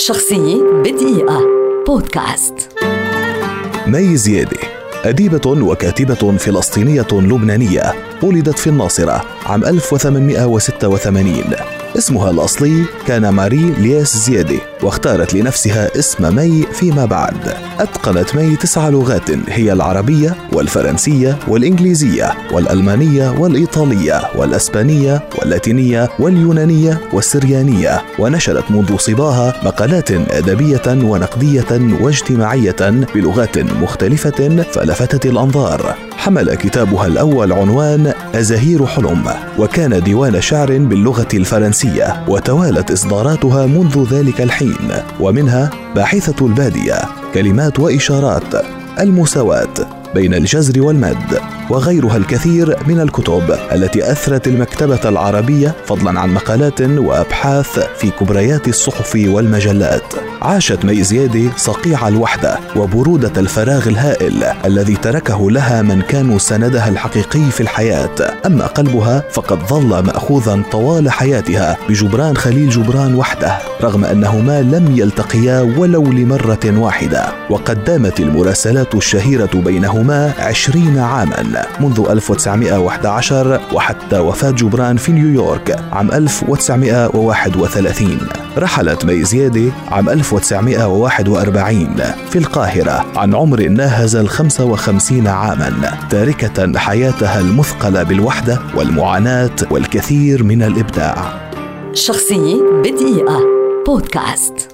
شخصية بدقيقة. بودكاست. مي زيادة. أديبة وكاتبة فلسطينية لبنانية ولدت في الناصرة عام 1886 اسمها الأصلي كان ماري لياس زيادة واختارت لنفسها اسم مي فيما بعد. أتقنت مي تسع لغات هي العربية والفرنسية والإنجليزية والألمانية والإيطالية والأسبانية واللاتينية واليونانية والسريانية ونشرت منذ صباها مقالات أدبية ونقدية واجتماعية بلغات مختلفة فلفتت الأنظار. حمل كتابها الأول عنوان أزاهير حلم وكان ديوان شعر باللغة الفرنسية وتوالت إصداراتها منذ ذلك الحين ومنها باحثة البادية كلمات وإشارات المساواة بين الجزر والمد وغيرها الكثير من الكتب التي أثرت المكتبة العربية فضلا عن مقالات وأبحاث في كبريات الصحف والمجلات. عاشت مي زيادة صقيع الوحدة وبرودة الفراغ الهائل الذي تركه لها من كانوا سندها الحقيقي في الحياة. أما قلبها فقد ظل مأخوذا طوال حياتها بجبران خليل جبران وحده. رغم أنهما لم يلتقيا ولو لمرة واحدة وقد دامت المراسلات الشهيرة بينهما عشرين عاما منذ 1911 وحتى وفاة جبران في نيويورك عام 1931 رحلت مي زيادة عام 1941 في القاهرة عن عمر ناهز ال 55 عاما تاركة حياتها المثقلة بالوحدة والمعاناة والكثير من الإبداع. شخصية بدقيقة. بودكاست.